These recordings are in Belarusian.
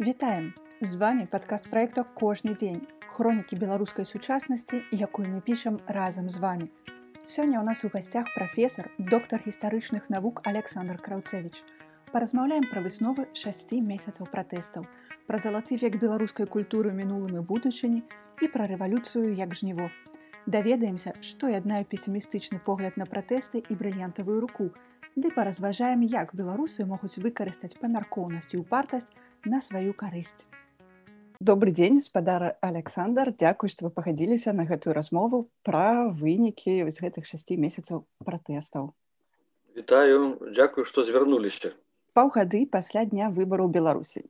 Вітаем! З вами падкаст праекта кожны дзень. Хронікі беларускай сучаснасці, якую мы пішам разам з вами. Сёння ў нас у гасцях прафесор, доктар гістарычных навук Александр Краўцевич. Паразмаўляем пра высновы 6 месяцаў пратэстаў, пра залаты век беларускай культуры мінулым і будучыні і пра рэвалюцыю як жніво. Даведаемся, што яднае песімістычны погляд на пратэсты і брыльянтавую руку, ды паразважаем, як беларусы могуць выкарыстаць памяркоўнасць і упартасць на сваю карысць. Добры дзень спадар Александр. Дзякуй што вы пагадзіліся на гэтую размову пра вынікі з гэтых шасці месяцаў пратэстаў Вітаю дзякую што звярнуліся паўгады пасля дня выбару беларусі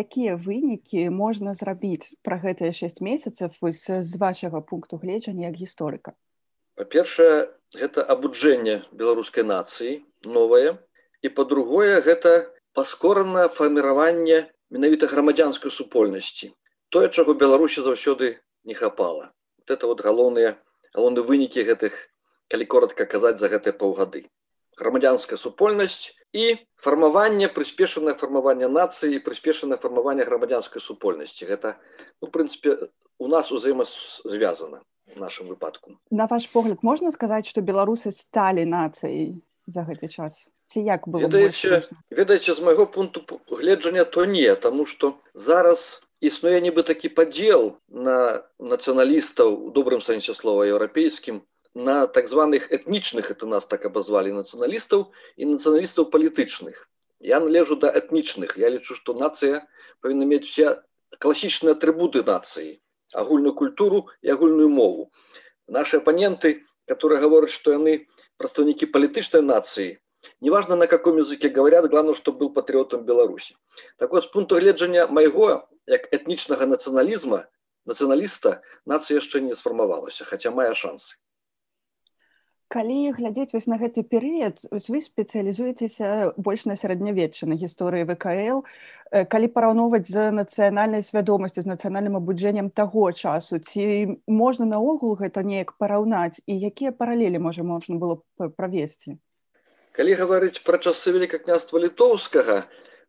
якія вынікі можна зрабіць пра гэтыя шэсць месяцаў з вашага пункту гледжання як гісторыка па-першае гэта абуджэнне беларускай нацыі новае. І па-другое гэта паскоранае фарміраванне менавіта грамадзянскай супольнасці. Тое чаго беларусі заўсёды не хапала. Вот это вот галоўныя галоўны вынікі гэтых калі коротко казаць за гэтыя паўгады. Грамадзянская супольнасць і фармаванне прыспешанае фармаванне нацыі прыспешанае фармаванне грамадзянскай супольнасці. Гэта ну, прынцыпе у нас узаемазвязана нашым выпадку. На ваш погляд можна сказаць што беларусы сталі нацыяй за гэты час? Ці як было ведаеце ведаеце з майго пункту гледжання то не тому что зараз існуе нібы такі падзел на нацыяналістаў у добрым сэнсе слова еўрапейскім на так званых этнічных это нас так абазвалі нацыяналістаў і нацыяналістаў палітычных. Я належу да этнічных. Я лічу што нацыя павінна мець все класічныя атрыбуты нацыі агульную культуру і агульную мову. Наши апаненты которые гавораць што яны прадстаўнікі палітычнай нацыі неважно на каком языке говорят главное что был патриотом беларуси. Так вот с пункту гледжання майго як этнічнага нацыяналізма нацыяналіста нацыя яшчэ не сфармавалася хотя мае шансы калі глядзець вось на гэты перыяд вы спецыялізуецеся больш на сярэднявечча на гісторыі вКл калі параўноўваць з нацыянальнай свядомасцю з нацыянальным абуджэннем таго часу ці можна наогул гэта неяк параўнаць і якія паралелі можа можна было правесці? Калі гаварыць пра часы велика княства літоўскага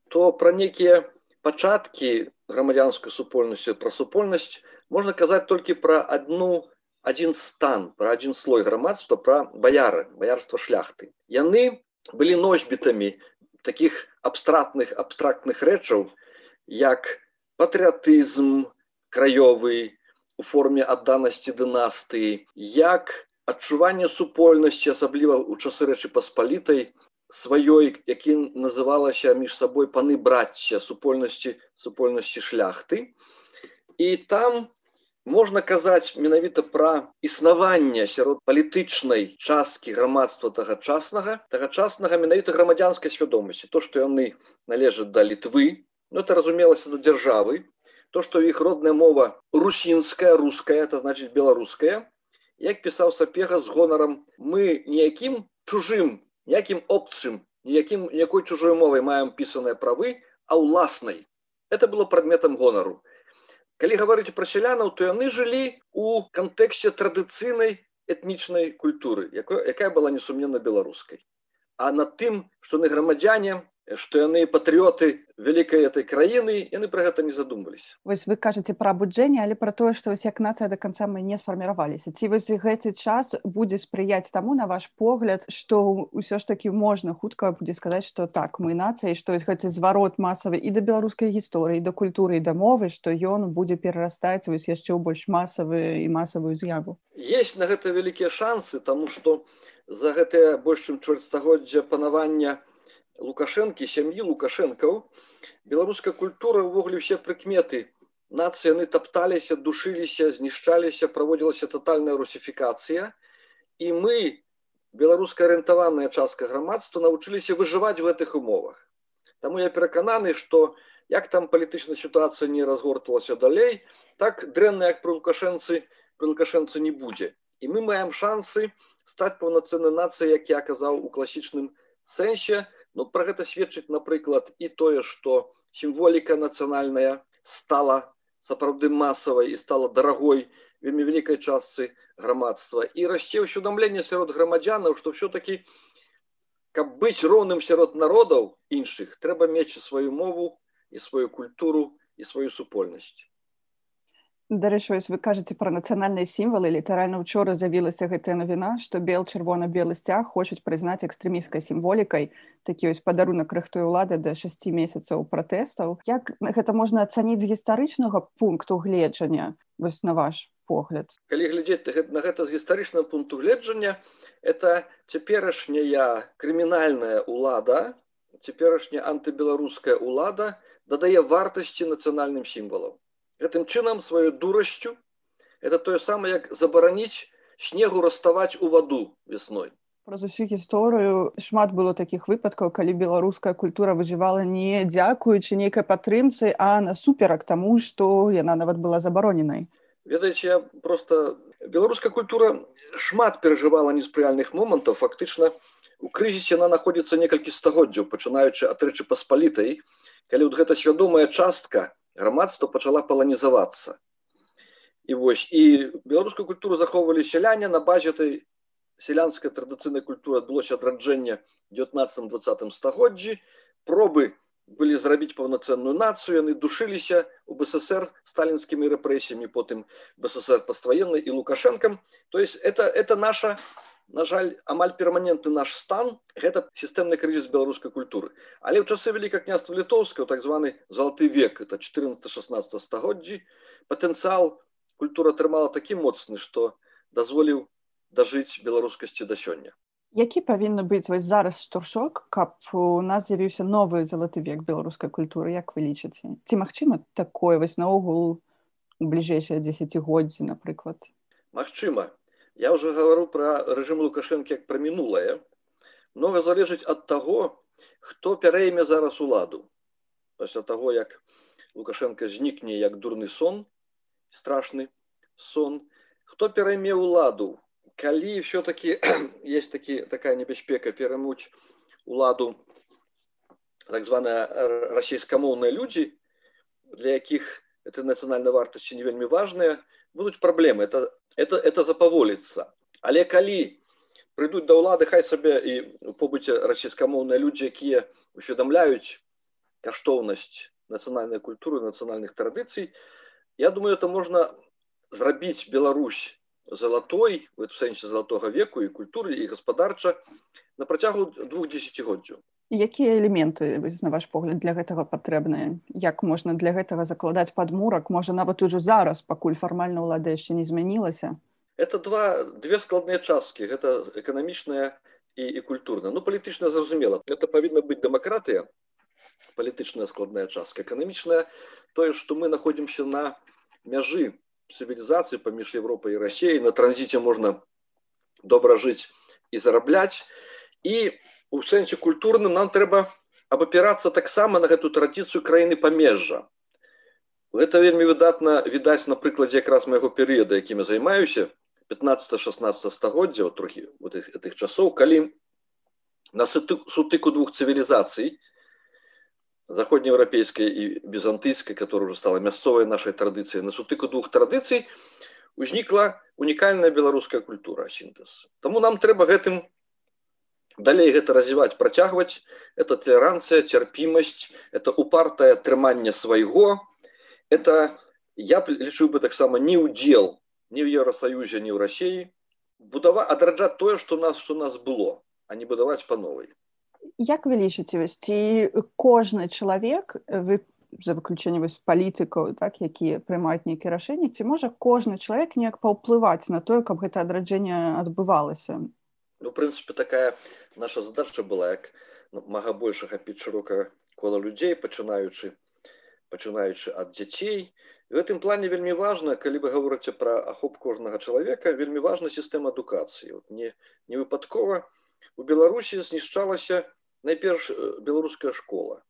то пра нейкія пачаткі грамадзянскай супольнасці пра супольнасць можна казаць толькі пра одну один стан пра один слой грамадства пра баяры баярства шляхты. Яны былі носьбітамі таких абстратных абстрактных рэчаў як патрыятызм краёвы у форме адданасці дынастыі як адчуванне супольнасці асабліва ў часы рэчы паспалітай сваёй які называлася між сабой паны брацця супольнасці супольнасці шляхты. І там можна казаць менавіта пра існаванне сярод палітычнай часткі грамадства тагачаснага тагачаснага менавіта грамадзянскай свядомасці. То што яны належаць да літвы но это разумелася да дзяржавы. То што іх родная мова русінская руская это значит беларуская. Як пісаў сапега з гонарам мы ніякім чужым якім опцым ніякім якой чужой мовай маем пісаныя правы а ўласнай это было прадметам гонару калі гаварыць пра сялянаў то яны жылі у кантэксце традыцыйнай этнічнай культуры якой якая была несумненна беларускай. А над тым што на грамадзяне што яны патрыоты вялікай этой краіны яны пра гэта не задумваліся. Вось вы кажаце пра абуджэнне але пра тое што вось як нацыя да канца мы не сфарміраваліся. Ці вось гэты час будзе спрыяць таму на ваш погляд што ўсё ж такі можна хутка будзе сказаць што так мы нацыі што ёсць гэты зварот масавы і да беларускай гісторыі да культуры і да мовы што ён будзе перарастаць вось яшчэ ў больш масавы і масавую з'яву? Есть на гэта вялікія шансы тому что за гэтае больш чым чвэрцьстагоддзя панавання лукашэнкі сям'і лукашэнкаў беларуская культура ўвогуле ўсе прыкметы нацыі яны тапталіся душыліся знішчаліся праводзілася тотальная русіфікацыя і мы беларуска арыентаваная частка грамадства навучыліся выжываць в гэтых умовах. Таму я перакананы што як там палітычная сітуацыя не разгортвалася далей так дрэнна як пры лукашэнцы пры лукашэнцы не будзе і мы маем шансы стаць паўнацэннай нацыі як я казаў у класічным сэнсе Ну пра гэта сведчыць, напрыклад, і тое, што сімволіка нацыянальная стала сапраўды масавай і стала дарагой вельмі вялікай частцы грамадства. І расце ўсведамленне сярод грамадзянаў, што ўсё-такі каб быць роўным сярод народаў іншых трэба мець сваю мову і сваю культуру і сваю супольнасць Дарэчы, вось вы кажаце пра нацыянальныя сімвалы літаральна учора з'явілася гэтая навіна што бел чырвона-белы сцяг хочуць прызнаць экстрэміскай сімволікай такі вось падарунак рыхтуе ўлады да 6 месяцаў пратэстаў як гэта можна ацаніць з гістарычнага пункту гледжання вось на ваш погляд. Калі глядзець на гэта з гістарычнага пункту гледжання это цяперашняя крымінальная ўлада цяперашняя антыбеларуская ўлада дадае вартасці нацыянальным сімвалам гэтым чынам сваёй дурасцю это тое самае як забараніць снегу раставаць у ваду весной. Праз усю гісторыю шмат было такіх выпадкаў калі беларуская культура выжывала не дзякуючы нейкай падтрымцы а насуперак таму што яна нават была забароненай. Ведаеце я просто беларуская культура шмат перажывала неспрыяльных момантаў. Фактычна у крызісе она находится некалькі стагоддзяў пачынаючы ад рэчы паспалітай калі вот гэта свядомая частка грамадства пачала паланізавацца. І вось і беларускую культуру захоўвалі сяляне на базе этой сялянская традыцыйная культура адбылося адраджэння 19 двадцатым стагоддзі. Пробы былі зрабіць паўнацэнную нацыю. Яны душыліся у бСр сталінскімі рэпрэсіямі потым бСр пастваеннай і лукашэнкам. То есть это это наша на жаль амаль перманентны наш стан гэта сістэмны крызіс беларускай культуры. Але ў часы вяліка княства літоўскага так званы залаты век это 14-16 стагоддзі патэнцыял культура атрымала такі моцны што дазволіў дажыць беларускасці да сёння. Які павінны быць вось зараз штуршок каб у нас з'явіўся новы залаты век беларускай культуры як вы лічыце? Ці магчыма такое вось наогул у бліжэйшае дзесяцігоддзі напрыклад? Магчыма Я уже говорю про режим Лукашенко как про минулое. Много залежить от того, хто пярэйме зараз уладу. Пасля того, як Лукашенко знікне як дурны сон, страшны сон, хто перайме ўладу, калі все-таки есть такі, такая небяспека перамуць уладу так званая расійскамоўныя людзі, для якіх это нацыянальная вартасці не вельмі важная, будуць праблемы это это это запаволіцца але калі прыйдуць да ўлады хай сабе і у побыце расійскамоўныя людзі якія усведамляюць каштоўнасць нацыянальнай культуры нацыянальных традыцый я думаю это можна зрабіць Беларусь залатой в эту сэнсе залатога веку і культуры і гаспадарча на працягу двух десятгоддзяў якія элементы на ваш погляд для гэтага патрэбныя? Як можна для гэтага закладаць падмурак? Можа нават ужо зараз пакуль фармальна ўлада яшчэ не змянілася? Это два две складныя часткі. Гэта эканамічная і, і культурна ну палітычна зразумела. Это павінна быць дэмакратыя палітычная складная частка. Эканамічная тое што мы находимся на мяжы цывілізацыі паміж Европай і рассеяй на транзіце можна добра жыць і зарабляць і у сэнсе культурным нам трэба абапірацца таксама на гэту традыцыю краіны памежжа. Гэта вельмі выдатна відаць на прыкладзе якраз майго перыяда якімі займаюся 15-16 стагоддзя трохі вот этих часоў калі на сутыку двух цывілізацый заходнееўрапейскай і візантыйскай которая уже стала мясцовай нашай традыцыі на сутыку двух традыцый узнікла унікальная беларуская культура сінтэз. Таму нам трэба гэтым далей гэта развіваць працягваць. Это толеранцыя цярпімасць это упартае трыманне свайго. Это я лічу бы таксама не ўдзел не ў еўросаюзе не ў рассіі. Будава адраджаць тое што нас што нас было а не будаваць па новай. Як вы лічыце вось ці кожны чалавек вы за выключэнне вось палітыкаў так якія прымаюць нейкія рашэнні ці можа кожны чалавек неяк паўплываць на тое каб гэта адраджэнне адбывалася ну в принципе такая наша задача была як мага больш ахапіць шырока кола людзей пачынаючы пачынаючы ад дзяцей. В гэтым плане вельмі важна калі вы гаворыце пра ахоп кожнага чалавека вельмі важна сістэма адукацыі. Вот не не выпадкова у беларусі знішчалася найперш беларуская школа.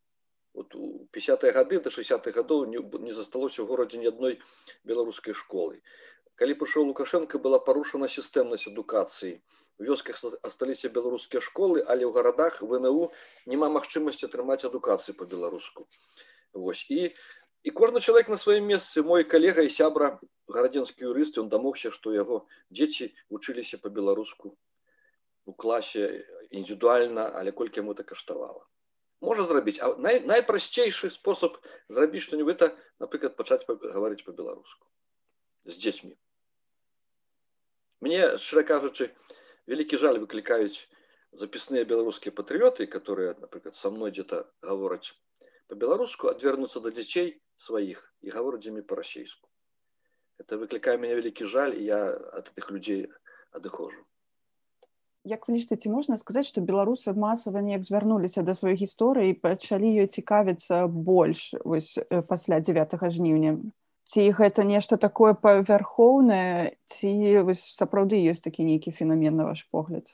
Вот у 50 гады до 60 гадоў не, не засталося ў горадзе ні адной беларускай школы. Калі прыйшоў лукашенко была парушана сістэмнасць адукацыі вёсках асталіся беларускія школы але ў гарадах вНУ няма магчымасці атрымаць адукацыю по-беларуску Вось і і кожны чалавек на сваім месцы мой калега і сябра гарадзенскі юрыст ён дамогся што яго дзеці вучыліся по-беларуску у класе індывідуальна але колькі яму это каштавала. Можа зрабіць а най, найпрасцейшы спосаб зрабіць што-нибудь это напрыклад пачаць гаварыць по-беларуску з дзецьмі. Мне шчыра кажучы вялікі жаль выклікаюць запісныя беларускія патрыёты которые напрыклад со мной где-то гавораць по-беларуску адвернуцца да дзяцей сваіх і гавораць дзямі па-расейску это выклікае мяне вялікі жаль і я ад гэтых людзей адыхожу Як вы лічыце, можна сказаць, што беларусы масава неяк звярнуліся да сваёй гісторыі пачалі ёй цікавіцца больш вось, пасля 9 жніўня. Ці гэта нешта такое павярхоўнае, ці сапраўды ёсць такі нейкі феномен на ваш погляд?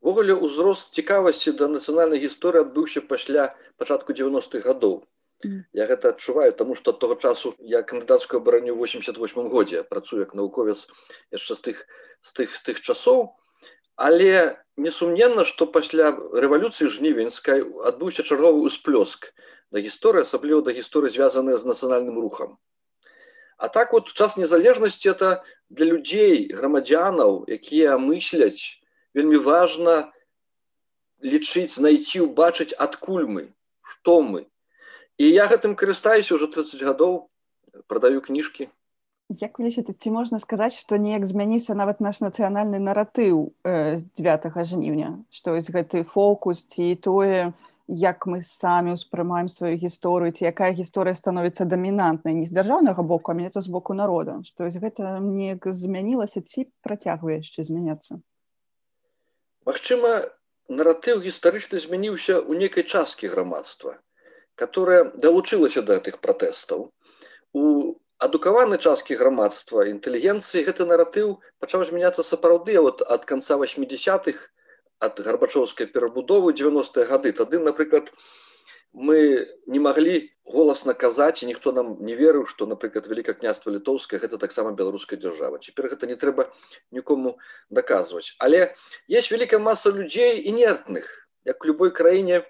Увогуле ўзрост цікавасці да нацыянальнай гісторыі адбыўся пасля пачатку 90-х гадоў. Mm. Я гэта адчуваю, таму што ад того часу я кандыдацкую абараню 88 годзе працую як навуковец яшчэ з тых з тых з тых часоў але несумненна што пасля рэвалюцыі жнівеньскай адбыўся чарговы ўсплёск да гісторыі асабліва да гісторыі звязаныя з нацыянальным рухам а так вот час незалежнасці это для людзей грамадзянаў якія мысляць вельмі важна лічыць знайсці убачыць адкуль мы што мы. І я гэтым карыстаюся уже 30 гадоў прадаю кніжкі. Як вы лічыце, ці можна сказаць, што неяк змяніўся нават наш нацыянальны наратыў э, з 9 жніўня, што ёсць гэты фокус ці тое, як мы самі ўспрымаем сваю гісторыю, ці якая гісторыя становіцца дамінантнай не з дзяржаўнага боку, а меняцца з боку народа, што гэта неяк змянілася ці працягвае яшчэ змяняцца. Магчыма, наратыў гістарычна змяніўся ў нейкай часткі грамадства, которая далучылася да гэтых пратэстаў. У адукаваны часткі грамадства інтэлігенцыі гэты наратыў пачаў змяняцца сапраўды вот ад конца 80-х ад гарбачоўскай перабудовы 90-е гады тады напрыклад мы не маглі голасна казаць і ніхто нам не верыў што напрыклад вяліка княства літоўская гэта таксама беларуская дзяржава цяпер гэта не трэба нікому даказваць але есть вялікая маса людзей інертных як любой краіне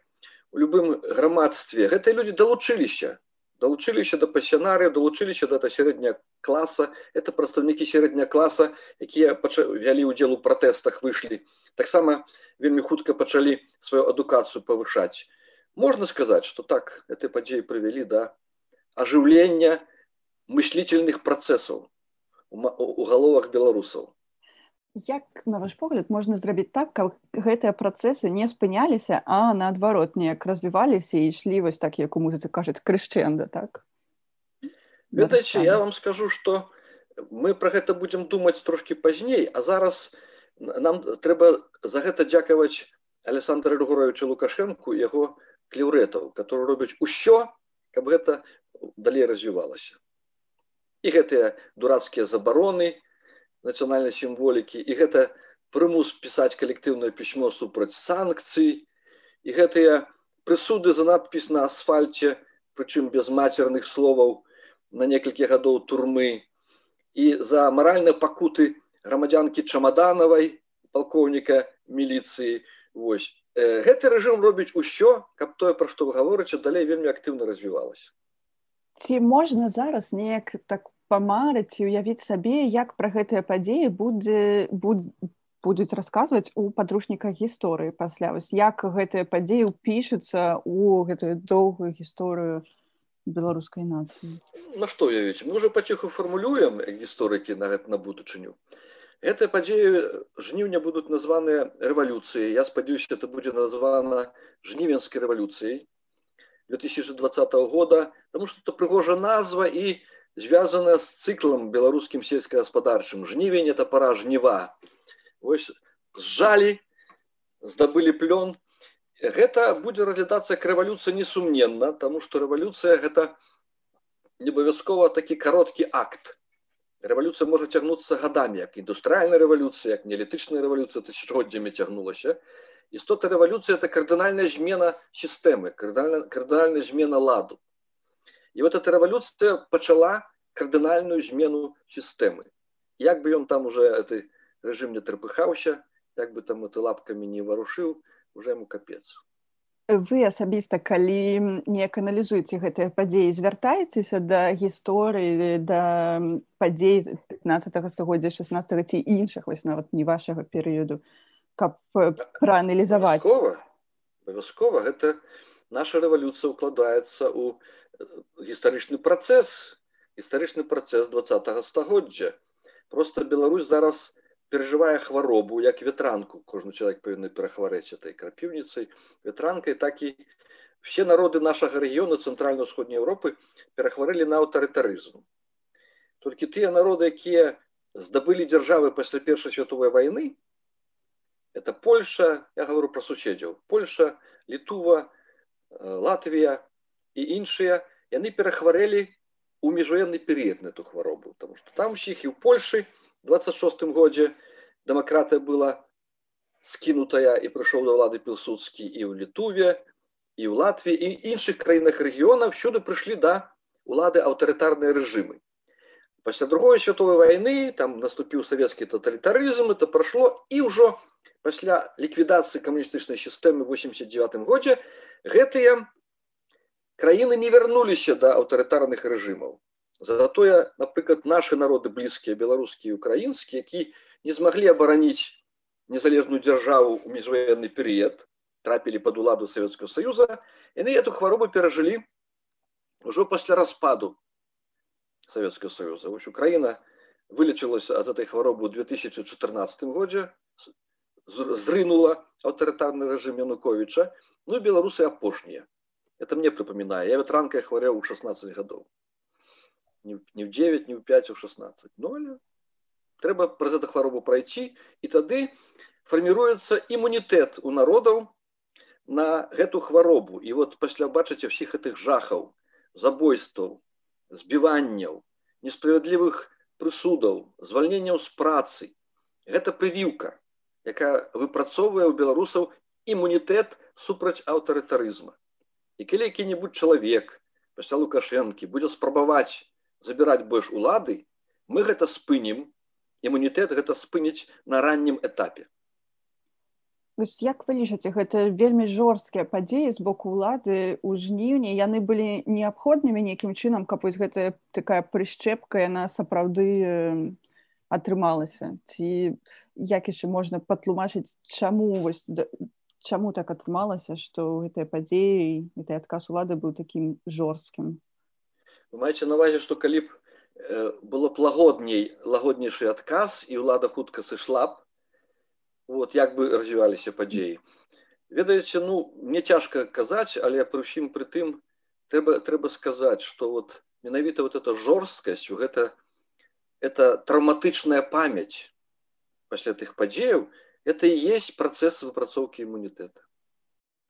у любым грамадстве. Гэтыя людзі далучыліся далучыліся да пасянары далучыліся да сярэдняя класа это прадстаўнікі сярэдня класа якія вялі ўдзел у пратэстах выйшлі таксама вельмі хутка пачалі сваю адукацыю павышаць можна сказаць что так этой падзеі прывялі да ажыўлення мыслительных працэсаў у галовах беларусаў Як на ваш погляд можна зрабіць так, каб гэтыя працэсы не спыняліся, а наадварот неяк развіваліся і ішлі вось так, як у музыцы кажуць крышчэнда так. Ведаеце, я вам скажу, што мы пра гэта будзем думаць трошкі пазней, а зараз нам трэба за гэта дзякаваць Александра Ргоровича Лукашэнку яго клеўрэтаў, которые робяць усё, каб гэта далей развівалася. І гэтыя дурацкія забароны, нацыянальнай сімволікі і гэта прымус пісаць калектыўнае пісьмо супраць санкцый. І гэтыя прысуды за надпіс на асфальце прычым без мацерных словаў на некалькі гадоў турмы. І за маральныя пакуты грамадзянкі чамаданавай палкоўніка міліцыі. Вось. Гэты рэжым робіць усё каб тое пра што вы гаворыце далей вельмі актыўна развівалася. Ці можна зараз неяк так памарыць і уявіць сабе як пра гэтыя падзеі будзе будуць расказваць у падручніках гісторыі пасля. Вось як гэтыя падзеі ўпішуцца у гэтую доўгую гісторыю беларускай нацыі. На што уявіць мы уже паціху фармулюем гісторыкі на гэта на будучыню. Гэтыя падзеі жніўня будуць названыя рэвалюцыі я спадзяюся это будзе названа жнівенскай рэвалюцыяй 2020 года потому что это прыгожа назва і звязана з цыклам беларускім сельскагаспадарчым жнівень это пора жніва вось сжалі здабылі плён. Гэта будзе разглядацца як рэвалюцыя несумненна тому что рэвалюцыя гэта не абавязкова такі кароткі акт. Рэвалюцыя можа цягнуцца гадамі як індустрыальная рэвалюцыя як неалітычная рэвалюцыя тысячгоддзямі цягнулася істота рэвалюцыя это кардынальная змена сістэмы кардынальная змена ладу І вот эта рэвалюцыя пачала кардынальную змену сістэмы. Як бы ён там уже этой рэжым не трапыхаўся, як бы там ты лапкамі не варушыў, уже ему капец. Вы асабіста калі неяк аналізуеце гэтыя падзеі звяртаецеся да гісторыі да падзей 15 стагоддзя 16 ці іншых вось нават не вашага перыяду каб прааналізаваць абавязкова гэта наша рэвалюцыя ўкладаецца ў гістарычны працэс гістарычны працэс двадцатого стагоддзя. Просто Беларусь зараз перажывае хваробу як ветранку. Кожны чалавек павінны перахварэць этой крапіўніцай ветранкай так і все народы нашага рэгіёну цэнтральна-ўсходняй Еўропы перахварэлі на аўтарытарызм. Толькі тыя народы якія здабылі дзяржавы пасля першай световой войны это Польша я говорю про суседзяў Польша літува Латвія і іншыя яны перахварэлі у міжваенны перыяд на эту хваробу потому что там усіх і ў Польшы 26 годзе дэмакратыя была скінутая і прыйшоў да ўлады пілсудскі і ў літуве і ў Латвіі і іншых краінах рэгіёна всюды прыйшлі да улады аўтарытарныя рэжымы. Пасля другой световой войны там наступіў савецкі тоталітарызм это прайшло і ўжо пасля ліквідацыі камуністычнай сістэмы 89 годзе гэтыя краіны не вярнуліся да аўтарытарных рэжымаў. Затое напрыклад наши народы блізкія беларускія украінскі які не змаглі абараніць незалежную дзяржаву ў міжваенны перыяд трапілі под уладу Савецкого союза яны эту хваробу перажылі ўжо пасля распаду Савецкого союза вось Украіна вылечылася ад этой хваробы ў 2014 годзе зрынула аўтарытарны рэжым януковича ну беларусы апошнія Это мне припоминаю. Я ветранкой хворел у 16 годов. Не, в 9, не в 5, а в 16. Ну, але треба праз эту хваробу пройти, и тогда формируется иммунитет у народов на эту хваробу. И вот после бачите всех этих жахов, забойств, сбиваний, несправедливых прысудаў, звальненняў з працы. Гэта прывіўка, якая выпрацоўвае ў беларусаў імунітэт супраць аўтарытарызма. І калі які-небудзь чалавек пасля лукашэнкі будзе спрабаваць забіраць больш улады мы гэта спынім імунітэт гэта спыніць на раннім этапе. Вось як вы лічыце гэта вельмі жорсткія падзеі з боку ўлады ў жніўні? Яны былі неабходнымі нейкім чынам каб вось гэтая такая прышчэпка яна сапраўды атрымалася? Ці як яшчэ можна патлумачыць чаму вось чаму так атрымалася што гэтыя падзеі і ты адказ улады быў такім жорсткім вы маеце на увазе што калі б э, было б лагодней лагоднейшы адказ і ўлада хутка сышла б вот як бы развіваліся падзеі ведаеце ну мне цяжка казаць але пры ўсім пры тым трэба трэба сказаць што вот менавіта вот эта жорсткасць гэта это траўматычная памяць пасля тых падзеяў это и есть процесс выпрацоўкі імунітэта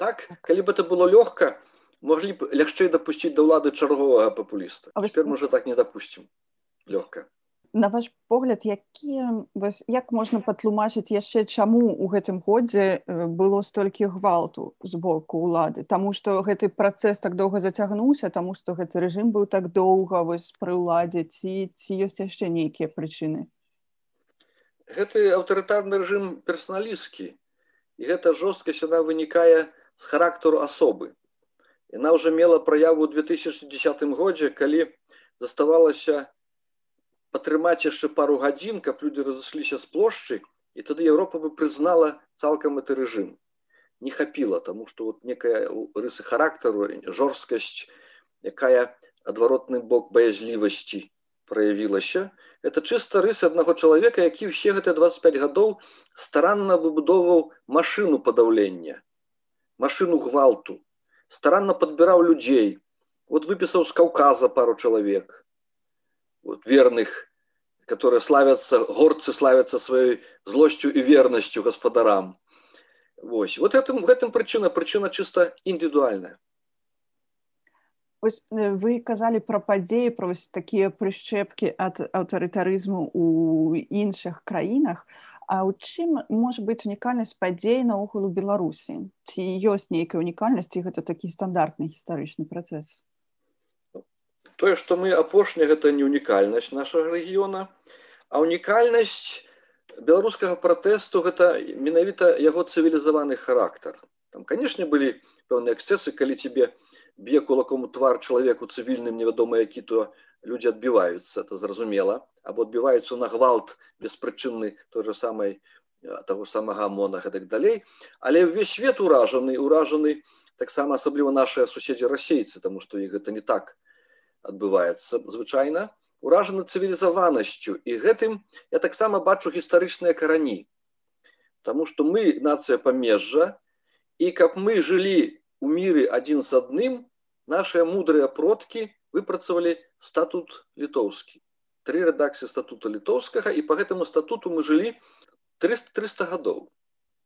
так калі бы это было лёгка могли б лягчэй допусціць да ўлады чарговага папуліста а теперь мы так не допустим. Лёгка на ваш погляд якія як можна патлумачыць яшчэ чаму у гэтым годзе было столькі гвалту з боку улады Таму что гэты працэс так доўга зацягнуўся тому что гэты рэжым быў так доўга вось пры ўладзе ці ці ёсць яшчэ нейкія прычыны гэты аўтарытарны рэжым персаналісткі і гэта жорсткасць яна вынікае з характару асобы. Яна ўжо мела праяву ў 2010 годзе калі заставалася падтрымаць яшчэ пару гадзін каб людзі разышліся з плошчы і тады Еўропа бы прызнала цалкам гэты рэжым. Не хапіла тому что вот некая рысы характару жорсткасць якая адваротны бок баязлівасці праявілася это чыста рыс аднаго чалавека які ўсе гэтыя 25 гадоў старанна выбудоўваў машыну падаўлення машыну гвалту старанна падбіраў людзей вот выпісаў з каўказа пару чалавек вот верных которые славятся горцы славятся сваёй злосцю і вернасцю гаспадарам Вось. Вот этом в этом прычына прычына чыста індывідуальная Ось вы казалі пра падзеі пра вось такія прышчэпкі ад аўтарытарызму ў іншых краінах. А ў чым можа быць унікальнасць падзей наогул у Беларусі? Ці ёсць нейкая унікальнасць і гэта такі стандартны гістарычны працэс? Тое, што мы апошняя гэта не унікальнасць нашага рэгіёна, а унікальнасць беларускага пратэсту гэта менавіта яго цывілізаваны характар. Там, канешне, былі пэўныя эксцэсы, калі цябе б'е кулаком у твар чалавеку цывільным невядома які то людзі адбіваюцца это зразумела або адбіваюцца на гвалт беспрычынны той же самай того самага монах так далей. Але ўвесь свет уражаны уражаны таксама асабліва нашыя суседзі расейцы тому што іх гэта не так адбываецца звычайна уражаны цывілізаванасцю і гэтым я таксама бачу гістарычныя карані. Таму што мы нацыя памежжа і каб мы жылі у міры адзін з адным нашыя мудрыя продкі выпрацавалі статут літоўскі тры рэдакцыі статута літоўскага і по гэтаму статуту мы жылі 300 300 гадоў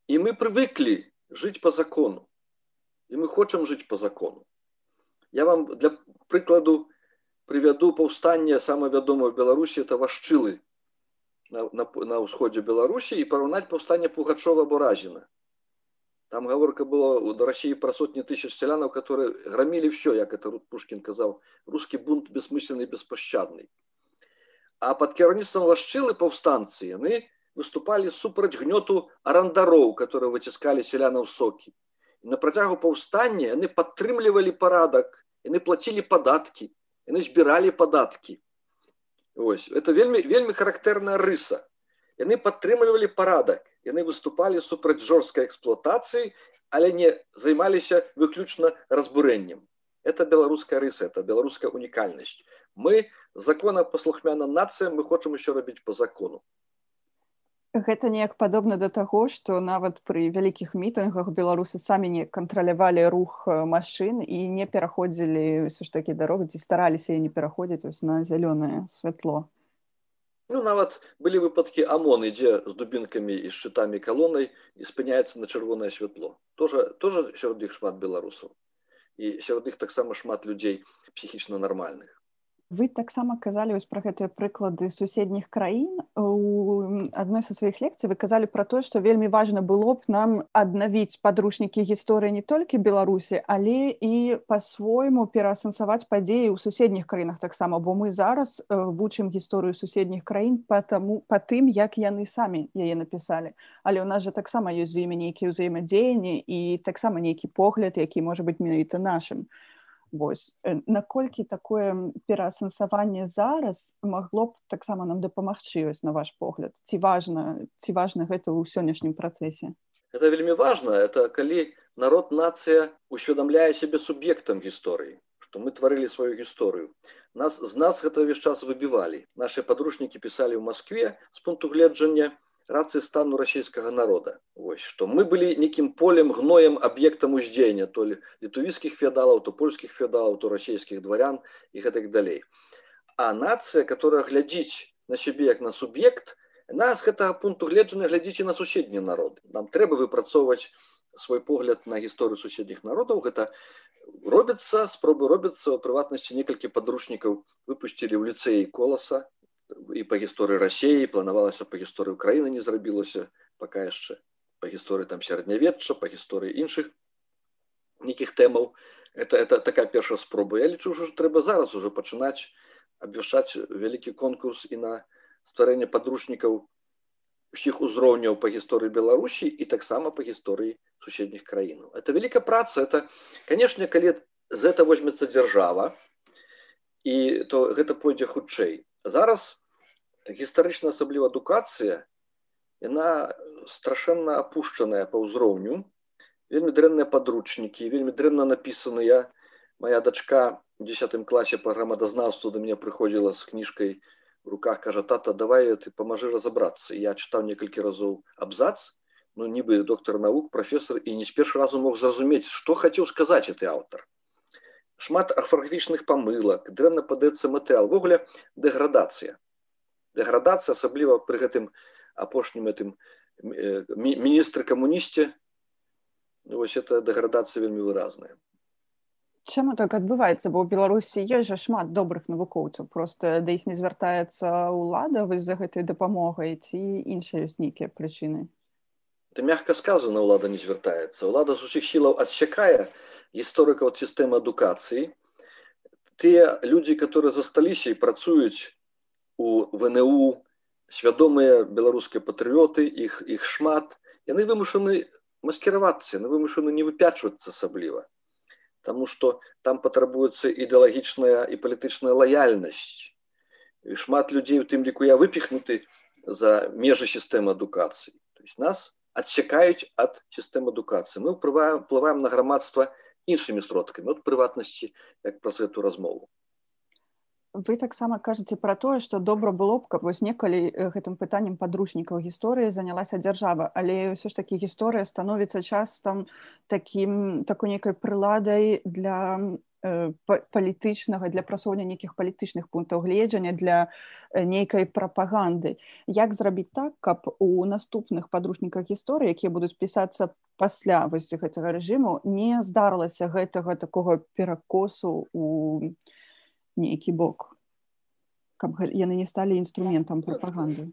і мы прывыклі жыць по закону. І мы хочам жыць по закону. Я вам для прыкладу прывяду паўстанне самае вядомае беларусі это вашчылы на, на, на ўсходзе беларусі і параўнаць паўстанне пугачова буразіна там гаворка было до россии про сотни тысяч селянаў которые громили все як это пушкин казаў русский бунт бессмысленный беспощадный а под кіраўніцтвом вашчылы паўстанцы яны выступали супраць гнёту арандароў которые выціскалі селянаў сокі на працягу паўстання яны падтрымлівалі парадак яны платили падаткі яны збіралі падаткі Ось это вельмі вельмі характэрная рыса. Яны падтрымлівалі парадак яны выступалі супраць жорсткай эксплуатацыі але не займаліся выключна разбурэннем это беларуская рыса это беларуская унікальнасць мы закона паслухмяна нацыя мы хочам еще рабіць по закону. Гэта неяк падобна да таго што нават пры вялікіх мітынгах беларусы самі не кантралявалі рух э, машын і не пераходзілі ўсё ж такі дарогу ці стараліся і не пераходзіць вось на зялёнае святло ну нават былі выпадкі амон ідзе з дубінкамі і шчытамі калонай і спыняецца на чырвонае святло тоже тоже сярод іх шмат беларусаў і сярод іх таксама шмат людзей псіхічна нармальных вы таксама казалі вось пра гэтыя прыклады суседніх краін у адной са сваіх лекцый вы казалі пра тое што вельмі важна было б нам аднавіць падручнікі гісторыі не толькі беларусі але і па-свойму пераасэнсаваць падзеі ў суседніх краінах таксама бо мы зараз вучым гісторыю суседніх краін по таму па тым як яны самі яе напісалі але ў нас жа таксама ёсць з імі нейкія ўзаемадзеянні і таксама нейкі погляд які можа быць менавіта нашым то Вось наколькі такое пераасэнсаванне зараз магло б таксама нам дапамагчы вось на ваш погляд? Ці важна ці важна гэта ў сённяшнім працэсе? Это вельмі важно это калі народ нацыя усведамляе сябе суб'ектам гісторыі што мы тварылі сваю гісторыю. Нас з нас гэта ўвесь час выбівалі. Наши падручнікі пісалі ў Маскве з пункту гледжання рацыі стану расійскага народа. Вось што мы былі нейкім полем гноем аб'ектам уздзеяння то ли літувійскіх феадалаў то польскіх феадалаў то расійскіх дварян і гэтак далей а нацыя которая глядзіць на сябе як на суб'ект нас гэтага пункту гледжання глядзіце на суседні народ. Нам трэба выпрацоўваць свой погляд на гісторыю суседніх народаў гэта робіцца спробы робіцца у прыватнасці некалькі падручнікаў выпусцілі ў ліцэі коласа і па гісторыі рассеі планавалася па гісторыі краіны не зрабілася пока яшчэ па гісторыі там сярэднявечча па гісторыі іншых нейкіх тэмаў это это такая першая спроба. Я лічу ўжо трэба зараз уже пачынаць абвяшчаць вялікі конкурс і на стварэнне падручнікаў усіх узроўняў па гісторыі беларусі і таксама па гісторыі суседніх краінаў. Это вялікая праца. Это канешне калі з это возьмецца дзяржава і то гэта пойдзе хутчэй зараз гістарычна асабліва адукацыя яна страшэнна апушчаная па ўзроўню вельмі дрэнныя падручнікі вельмі дрэнна напісаныя моя дачка у десятым класе па грамадазнаўству да мяне прыходзіла з кніжкай в руках кажа тата давай ты памажы разабрацца я чытаў некалькі разоў абзац ну нібы доктор навук прафесор і не з першы разу мог зразумець што хацеў сказаць ты аўтар шмат арфаграфічных памылак дрэнна падаецца матэрыял. Ввогуле дэградацыя. Дэградацыя асабліва пры гэтым апошнім этым міністры камунісце вось это дэградацыя вельмі выразная. Чаму так адбываецца? Бо ў беларусі ёсць жа шмат добрых навукоўцаў. Просто да іх не звяртаецца ўлада вось за гэтай дапамогай ці іншыя ёсць нейкія прычыны? Это мягко сказано ўлада не звяртаецца. Ўлада з усіх сілаў адсякае гісторыкаў сістэмы адукацыі тыя людзі которые засталіся і працуюць у вНУ свядомыя беларускія патрыоты іх іх шмат яны вымушаны маскіравацца на вымушаны не выпячвацца асабліва Таму что там патрабуецца ідэалагічная і палітычная лаяльнасць і шмат людзей у тым ліку я выпіхнуты за межы сістэмы адукацыі то есть нас адсякаюць ад сістэмы адукацыі мы ўплываем плываем на грамадства іншымі сродкамі от прыватнасці як праз эту размову вы таксама кажаце пра тое што добра было б каб вось некалі гэтым пытаннем падручнікаў гісторыі занялася дзяржава але ўсё ж такі гісторыя становіцца частам такім такой нейкай прыладай для палітычнага для прасоўня нейкіх палітычных пунктаў гледжання для нейкай прапаганды. Як зрабіць так каб у наступных падручніках гісторыі якія будуць пісацца пасля вось гэтага рэжыму не здарылася гэтага такога перакосу у нейкі бок каб яны не сталі інструментам прапаганды?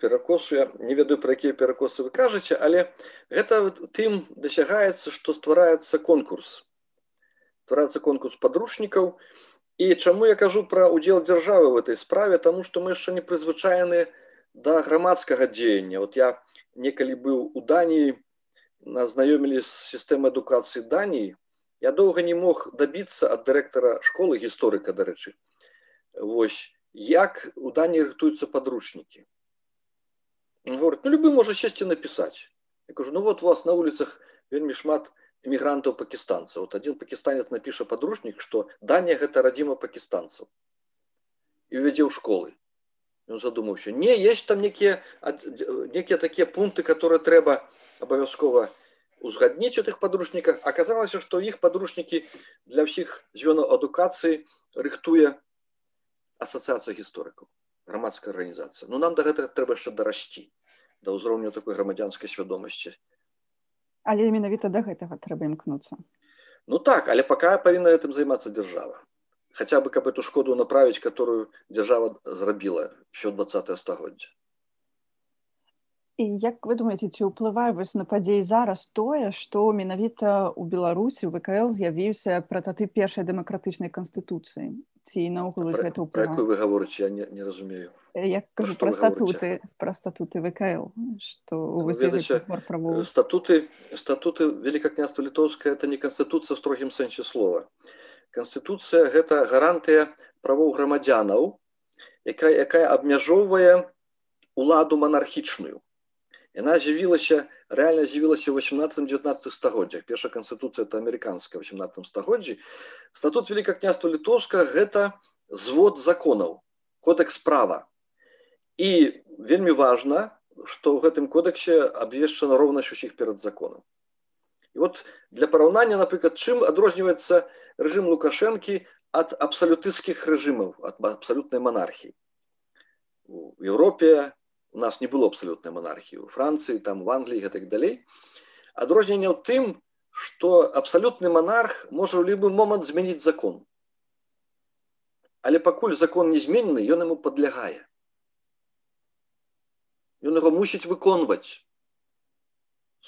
Перакосу я не ведаю пра якія перакосы вы кажаце але гэта тым дасягаецца што ствараецца конкурс ствараецца конкурс падручнікаў і чаму я кажу пра удзел дзяржавы в этой справе? Таму што мы яшчэ не прызвычайны да грамадскага дзеяння. Вот я некалі быў у даніі назнаёмілі з сістэмы адукацыі даніі. Я доўга не мог дабіцца ад дырэктара школы гісторыка дарэчы. Вось як у дані рыхтуюцца падручнікі. Говорит ну любы можа сесці напісаць я кажу ну вот у вас на вуліцах вельмі шмат эмігрантаў пакістанцаў вот один пакістанец напіша падручнік што даня гэта радзіма пакістанцаў і увядзе ў школы. Ён задумаўся не есть там некія некія такія пункты которые трэба абавязкова узгадніць у тых падручніках аказалася што іх падручнікі для ўсіх звёнаў адукацыі рыхтуе асацыяцыя гісторыкаў грамадская арганізацыя ну нам да гэтага трэба яшчэ дарасці да ўзроўню такой грамадзянскай свядомасці але менавіта да гэтага трэба імкнуцца. Ну так але пакая павінна гэтым займацца дзяржава. Хаця бы каб эту шкоду направіць которую дзяржава зрабіла еще двадцатое стагоддзя І як вы думаеце ці ўплывае вось на падзеі зараз тое што менавіта ў беларусі вКл з'явіўся прататып першай дэмакратычнай канстытуцыі ці наогул гэта ўплывае вы гаворыце я не, не разумею. Як кажу пра статуты пра статуты вКл што ну, статуты статуты великакняства літоўская это не канстытуцыя в строгім сэнсе слова. Канстытуцыя гэта гарантыя правоў грамадзянаў якая якая абмяжоўвае уладу манархічную Яна з'явілася рэальна з'явілася ў 18-19 стагоддзях. Першая канстытуцыя это амерыканская 18 стагоддзі. Статут Вяліка княства літоўска гэта звод законаў, кодекс права. І вельмі важна, што ў гэтым кодексе абвешчана роўнасць усіх перад законам. І вот для параўнання, напрыклад, чым адрозніваецца рэжым лукашэнкі ад абсалютысцкіх рэжымаў, ад абсалютнай манархіі. У Еўропе, у нас не было абсалютнай монархіі у францыі там в англіі гэтак далей адрозненне ў тым что абсалютны монарх можа ў любы момант змяніць закон. Але пакуль закон не зменены ён ему подлягае ён его мусіць выконваць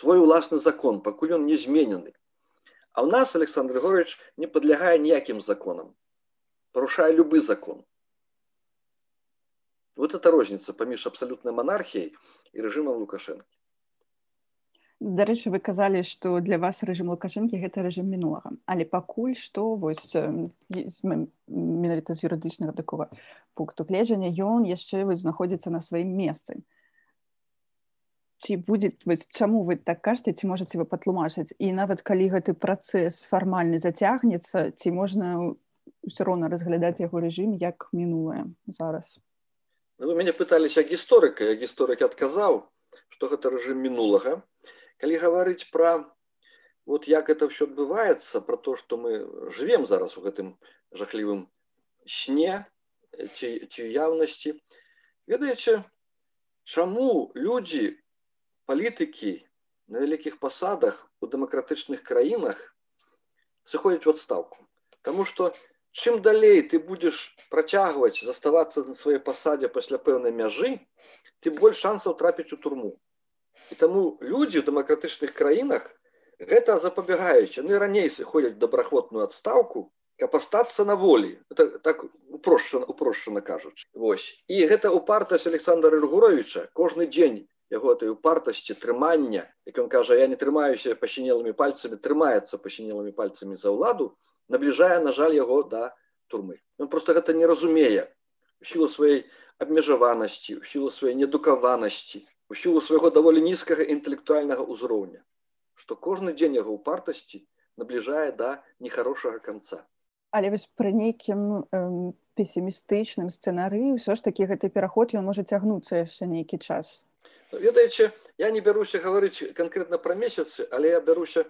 свой уласны закон пакуль он не зменены а у нас александр григорьевич не подлягае ніякім законам. Парушае любы закон Вот это розница паміж абсалютнай монархіяй і рэжымам лукашэнкі. Дарэчы, вы казалі, што для вас рэжым лукашэнкі гэта рэжым мінулага. Але пакуль што вось менавіта з юрыдычнага такого пункту гледжання ён яшчэ знаходзіцца на сваім месцы. Ці будзе вось, чаму вы так кажаце, ці можаце вы патлумачыць і нават калі гэты працэс фармальны зацягнецца, ці можна ўсё роўна разглядаць яго рэжым як мінулае зараз. Ну, вы мяне пыталіся гісторыка я гісторык адказаў что гэта рэжым мінулага калі гаварыць пра вот як это все адбываецца про то что мы живвем зараз у гэтым жахлівым сне ці, ці яўнасці ведаеце чаму людзі палітыкі на вялікіх пасадах у дэмакратычных краінах сыходзяць в адстаўку? Таму что чым далей ты будешь працягваць заставацца на сваёй пасадзе пасля пэўнай мяжы ты больш шансаў трапіць у турму і таму людзі ў дэмакратычных краінах гэта запабягаюць яны раней сыходзяць добраахвотную адстаўку каб астацца на волі это так упрошчана упрошчана кажуць Вось і гэта упартасць александра рыгуровича кожны дзень яго этой упартасці трымання як ён кажа я не трымаюся пасінелымі пальцамі трымаецца пасінелымі пальцамі за ўладу набліжае на жаль яго да турмы. Ён просто гэта не разумее. У сілу сваёй абмежаванасці у сілу сваёй недукаванасці у сілу свайго даволі нізкага інтэлектуальнага ўзроўня што кожны дзень яго ў партасці набліжае да нехарошага канца. Але вось пры нейкім песімістычным сцэнарыі ўсё ж такі гэты пераход ён можа цягнуцца яшчэ нейкі час. Ведаеце я не бяруся гаварыць канкрэтна пра месяцы але я бяруся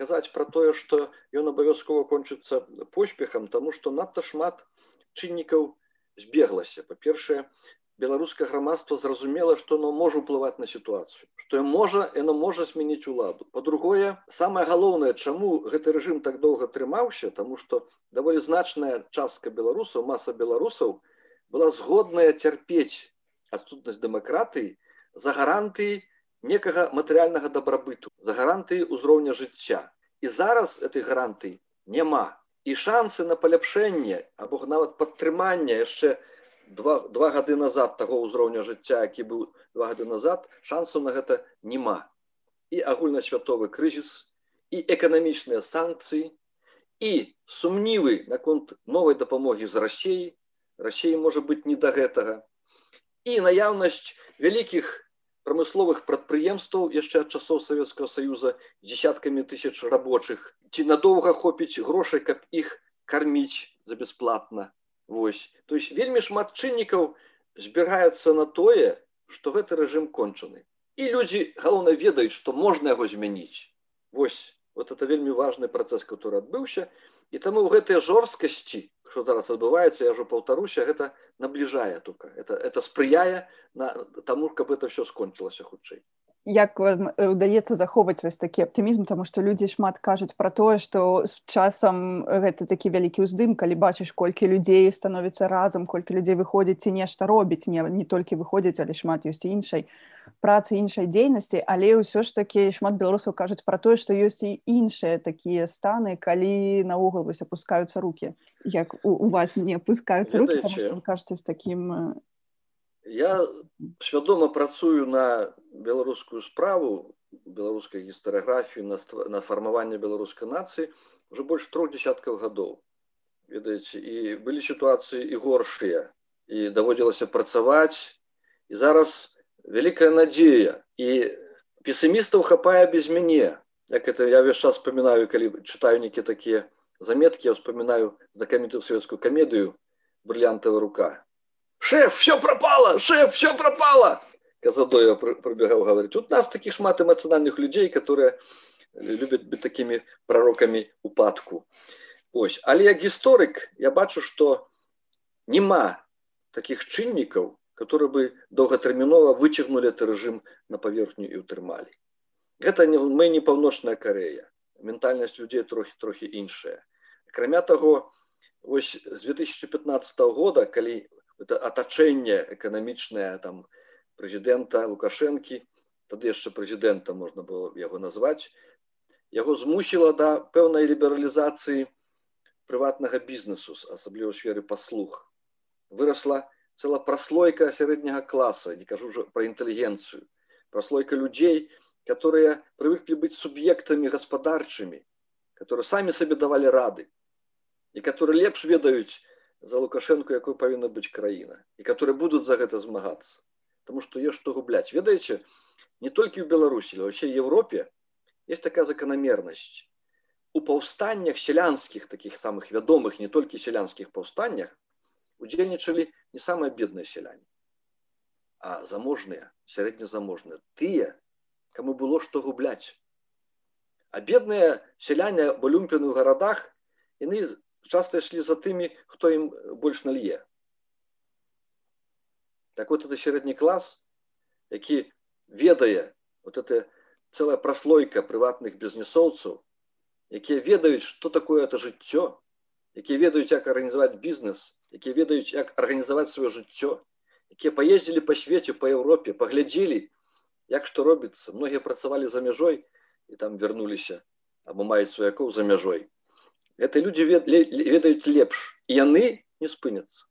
казаць пра тое што ён абавязкова кончыцца поспехам таму што надта шмат чыннікаў збеглася па-першае беларускае грамадства зразумела што оно можа ўплываць на сітуацыю што можа яно можа змяніць уладу. По-другое самае галоўнае чаму гэты рэжым так доўга трымаўся таму што даволі значная частка беларусаў маса беларусаў была згодная цярпець адсутнасць дэмакратыі за гарантыі некага матэрыяльнага дабрабыту за гарантыі ўзроўня жыцця. І зараз этой гарантыі няма. І шансы на паляпшэнне або нават падтрымання яшчэ два, два гады назад таго ўзроўня жыцця які быў два гады назад шансу на гэта няма. І агульнасвятовы крызіс і эканамічныя санкцыі і сумнівы наконт новай дапамогі з рассеі рассеі можа быць не да гэтага. І наяўнасць вялікіх прамысловых прадпрыемстваў яшчэ ад часоў савецкага саюза десяткамі тысяч рабочых. Ці надоўга хопіць грошай каб іх карміць за бясплатна? Вось. То есть вельмі шмат чыннікаў збягаецца на тое што гэты рэжым кончаны. І людзі галоўна ведаюць што можна яго змяніць. Вось вот это вельмі важны працэс который адбыўся. І таму ў гэтыя жорсткасці что зараз адбываецца я ўжо паўтаруся гэта набліжае только. Это это спрыяе на таму каб это все скончылася хутчэй як удаецца захоўваць вось такі аптымізм тому что людзі шмат кажуць про тое что з часам гэта такі вялікі ўздым калі бачыш колькі людзей становіцца разам колькі людзей выходзіць ці нешта робіць не не толькі выходзіць але шмат ёсць іншай працы іншай дзейнасці але ўсё ж такі шмат беларусаў кажуць про тое што ёсць і іншыя такія станы калі наогул вось опускаюцца руки. Як у, у вас не опускаюцца руки кажаце з таким Я свядома працую на беларускую справу беларускай гістарыяграфіі на, на фармаванне беларускай нацыі уже больш трох десяткаў гадоў ведаеце і былі сітуацыі і горшыя і даводзілася працаваць і зараз вялікая надзея і песімістаў хапае без мяне як это я весь час вспоминаю калі чытаю нейкі такія заметкі я вспоминаю знакамітую савецкую камедыю брылянтава рука шеф все пропало! Шеф все пропало! Казадоя пробегал говорить тут нас таких шмат эмоциональных людей которые любят быть такими пророками упадку ось. Але як гісторык я бачу что нема таких чыннікаў которые бы доўгатэрмінова выцягнули это режим на паверхню і утрымалі гэта не мы не паўночная Корея. Ментальнасць людзей трохі трохі іншая акрамя того ось з 2015 года калі у атачэнне эканамічнае там прэзідэнта лукашэнкі тады яшчэ прэзідэнта можна было яго назваць яго змусіла да пэўнай лібералізацыі прыватнага бізнесу асабліва сферы паслуг вырасла цела праслойка сярэдняга класа не кажу ўжо пра інтэлігенцыю праслойка людзей которые прывыклі быць суб'ектамі гаспадарчымі которые самі сабе давалі рады і которые лепш ведаюць за лукашэнку якой павінна быць краіна і которые будуць за гэта змагацца Таму што ёсць што губляць ведаеце не толькі ў беларусі вообще Европе есть такая заканамернасць у паўстаннях сялянскіх таких самых вядомых не толькі сялянскіх паўстаннях удзельнічалі не самыя бедныя сяляне а заможныя сярэднезаможныя тыя кому было што губляць а бедныя сяляне балюмпены ў гарадах яны часто ішлі за тымі хто ім больш налье. Так вот это сярэдні клас які ведае вот это целая праслойка прыватных бізнесоўцаў якія ведаюць что такое это жыццё якія ведаюць як арганізаваць бізнес якія ведаюць як арганізаваць сваё жыццё якія паездзілі по свеце по Еўропе паглядзелі як што робіцца многія працавалі за мяжой і там вярнуліся або маюць сваякоў за мяжой это люди ведаюць лепш яны не спыняцца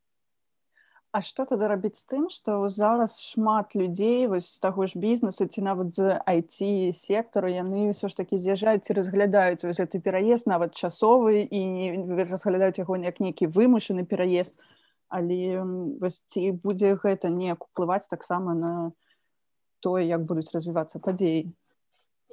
А что тады рабіць з тым што зараз шмат людзей вось з таго ж бізнесу ці нават з IT сектару яны ўсё ж такі з'язджаюць і разглядаюць вось гэты пераезд нават часовы і не разглядаюць яго як нейкі вымушаны пераезд. Але вось ці будзе гэта неяк уплываць таксама на тое як будуць развівацца падзеі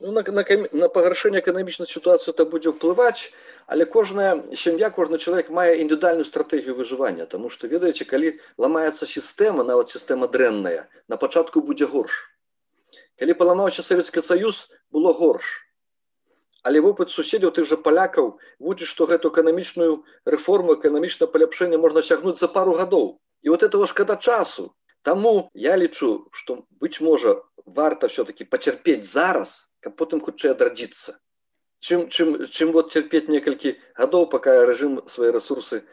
Ну, на, на, на пагаршэнне эканамічнай сітуацыі это будзе ўплываць, але кожная сям'я, кожны чалавек мае індывідуальную стратэгію выжывання, Таму што ведаеце, калі ламаецца сістэма, нават сістэма дрэнная, на пачатку будзе горш. Калі паламаўся Савецкі Саюз, было горш. Але вопыт суседзяў тых жа палякаў вучыць, што гэту эканамічную рэформу эканамічна паляпшэнне можна сягнуць за пару гадоў. І вот этого шкада часу. Таму я лічу, што быць можа варта все-таки пацярпець зараз, каб потым хутчэй адрадзіцца. Чым, чым, чым вот цярпець некалькі гадоў, пака рэжым свае рэсурсы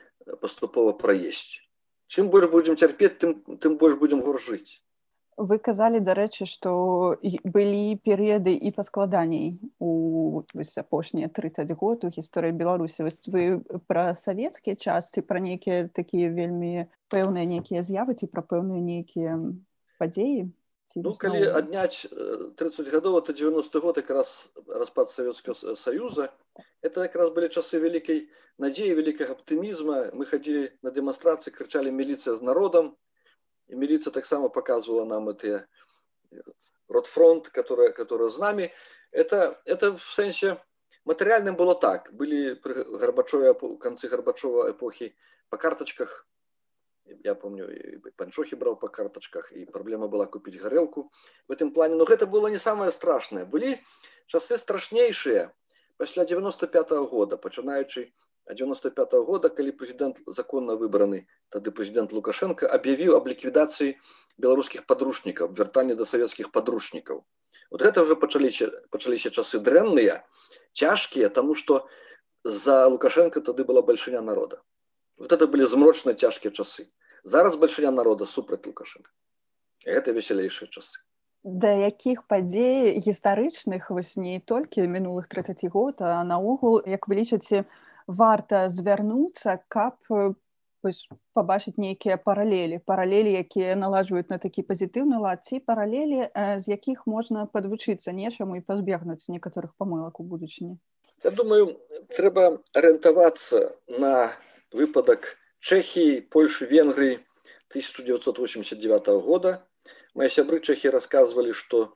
паступова праесці. Чым больш будзем цярпець, тым, тым больш будзем горш жыць вы казалі дарэчы што былі перыяды і паскладаней у апошнія 30 год у гісторыі беларусі вось вы пра савецкія частцы пра нейкія такія вельмі пэўныя нейкія з'явы ці пра пэўныя нейкія падзеі ну, калі адняць 30 гадоў это 90 год як раз распад савецкага саюза это якраз былі часы вялікай надзеі вялікага аптымізма мы хадзілі на дэманстрацыі крычалі міліцыя з народам и милиция так само показывала нам эти э, ротфронт, который, который с нами. Это, это в сенсе материальным было так. Были при Горбачеве, в конце Горбачева эпохи по карточках, я помню, панчохи брал по карточках, и проблема была купить горелку в этом плане. Но это было не самое страшное. Были часы страшнейшие после 95 -го года, начинаючи 95 -го года, калі прэзідэнт законна выбраны тады прэзідэнт лукашенко аб'явіў аб ліквідацыі беларускіх падручнікаў вяртанне да савецкіх падручнікаў вот гэта уже пачаліся пачаліся часы дрэнныя цяжкія тому что за лукашенко тады была бальшыня народа вот это былі змрочна цяжкія часы. Зараз бальшыня народа супраць лукашенко. Это весялейшыя часы. Да якіх падзей гістарычных вось не толькі мінулых 30 год а наогул як вы лічыце варта звярнуцца каб пабачыць нейкія паралелі. Паралелі якія наладжваюць на такі пазітыўны лад ці паралелі з якіх можна падвучыцца нечаму і пазбегнуць некаторых памылак у будучыні. Я думаю трэба арыентавацца на выпадак чэхіі польшы венгрыі 1989 года. Мои сябры чэхі рассказывалі што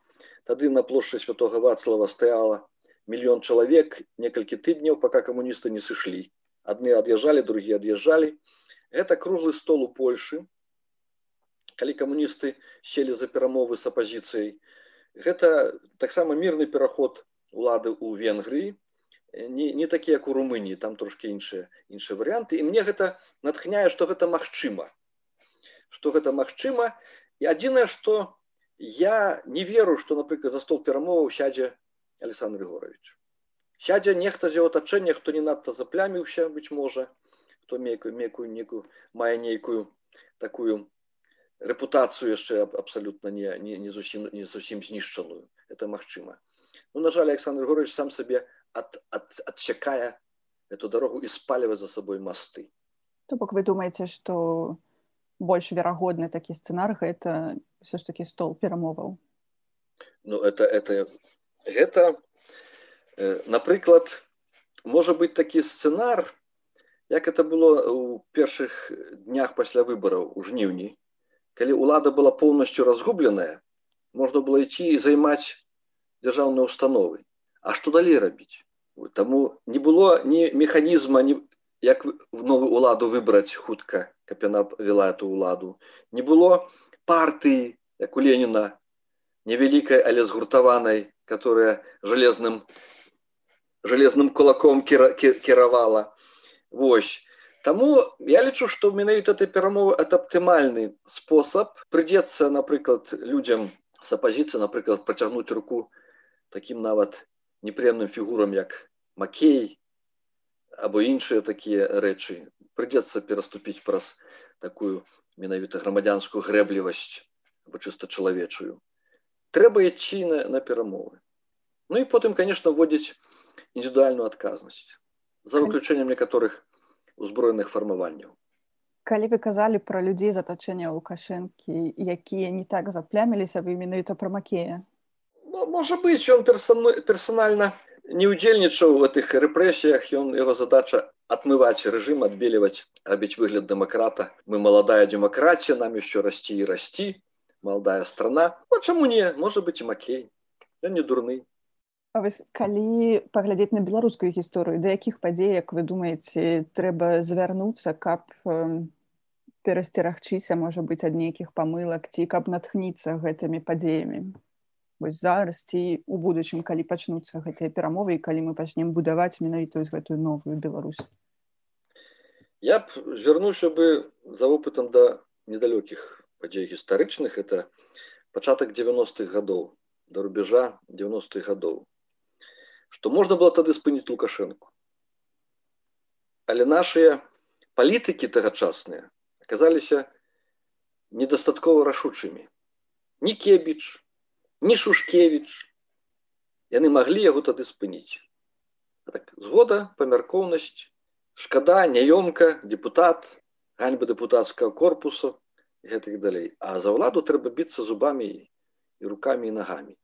тады на плошчы святого вацлава стаяла миллион человек некалькі тыдняў пока камуністы не сышлі адны ад'язджалі другие ад'язджалі это круглы стол у польшы калі камуністы селі за перамовы с апозіцыяй гэта таксама мірны пераход улады у венгрыі не, не такі як у румыніі там трошки іншыя іншыя варианты і мне гэта натхняе что гэта магчыма что гэта магчыма і адзінае что я не веру что напрыклад за стол перамоваў сядзе Александр Григорович. Сядзе нехта з яго атачэння, хто не надта запляміўся, быць можа, хто мейкую мекую некую мае нейкую такую рэпутацыю яшчэ абсалютна не, не, не зусім не зусім знішчаную. Это магчыма. Ну, на жаль, Александр Григорович сам сабе ад, ад, адсякае эту дарогу і спалівае за сабой масты. То бок вы думаеце, што больш верагодны такі сцэнар гэта ўсё ж такі стол перамоваў. Ну это, это гэта э, напрыклад можа быць такі сцэнар як это было у першых днях пасля выбараў у жніўні калі ўлада была поўнасцю разгубленая можна было ісці і займаць дзяржаўныя установы А што далей рабіць? Таму не было ні механізма ні як в новую уладу выбраць хутка каб яна вела эту ўладу. Не было партыі як у Леніна невялікай але згуртаванай которая железным железным кулаком кіравала. Вось. Таму я лічу што менавіта этой перамовы это аптымальны спосаб прыйдзецца напрыклад людям с апозіцыі напрыклад працягнуць руку таким нават непрыемным фігурам як макей або іншыя такія рэчы. Прыйдзецца пераступіць праз такую менавіта грамадзянскую грэблівасць або чыста чалавечую. Трэба ісці на, на перамовы. Ну і потым конечно вводзіць індывідуальную адказнасць за выключэннем некаторых узброеных фармаванняў. Калі вы казалі пра людзей затачэння лукашэнкі якія не так запляміліся вы менавіта пра макея ну, можа быць ён персанальна не ўдзельнічаў в гэтых рэпрэсіях ён яго задача отмываць рэжым адбеліваць рабіць выгляд дэмакрата мы маладая дэмакратія нам еще расці і расці молодая страна. Вот чему не, может быть и Макей. Я не дурный. вось калі паглядзець на беларускую гісторыю да якіх падзей як вы думаеце трэба звярнуцца каб перасцерагчыся можа быць ад нейкіх памылак ці каб натхніцца гэтымі падзеямі вось зараз ці у будучым калі пачнуцца гэтыя перамовы і калі мы пачнем будаваць менавіта вось гэтую новую Беларусь. Я б звярнуўся бы за опытам да недалёкіх падзей гістарычных это пачатак 90-х гадоў да рубежа 90-х гадоў что можна было тады спыніць лукашэнку? Але нашыя палітыкі тагачасныя аказаліся недастаткова рашучымі. Ні кебіч ні шушкевич яны маглі яго тады спыніць. Так, згода памяркоўнасць шкада няёмка депутат ганьба депутатскага корпусу гэтых далей. А за ўладу трэба біцца зубамі і руками і нагамі.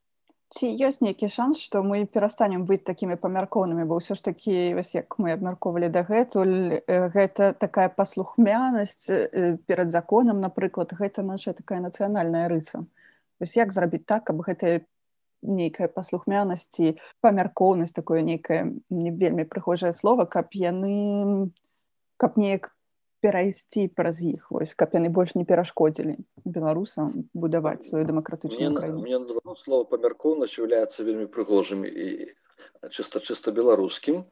Ці ёсць нейкі шанс што мы перастанем быць такімі памяркоўнымі? Бо ўсё ж такі вось як мы абмяркоўвалі дагэтуль гэта такая паслухмянасць перад законам напрыклад гэта наша такая нацыянальная рыса вось як зрабіць так каб гэтая нейкая паслухмянасці памяркоўнасць такое нейкае не вельмі прыхожае слова каб яны каб неяк перайсці праз іх вось каб яны больш не перашкодзілі беларусам будаваць сваю дэмакратычную слова памяркоўнасць являецца вельмі прыгожым і чыста чыста беларускім.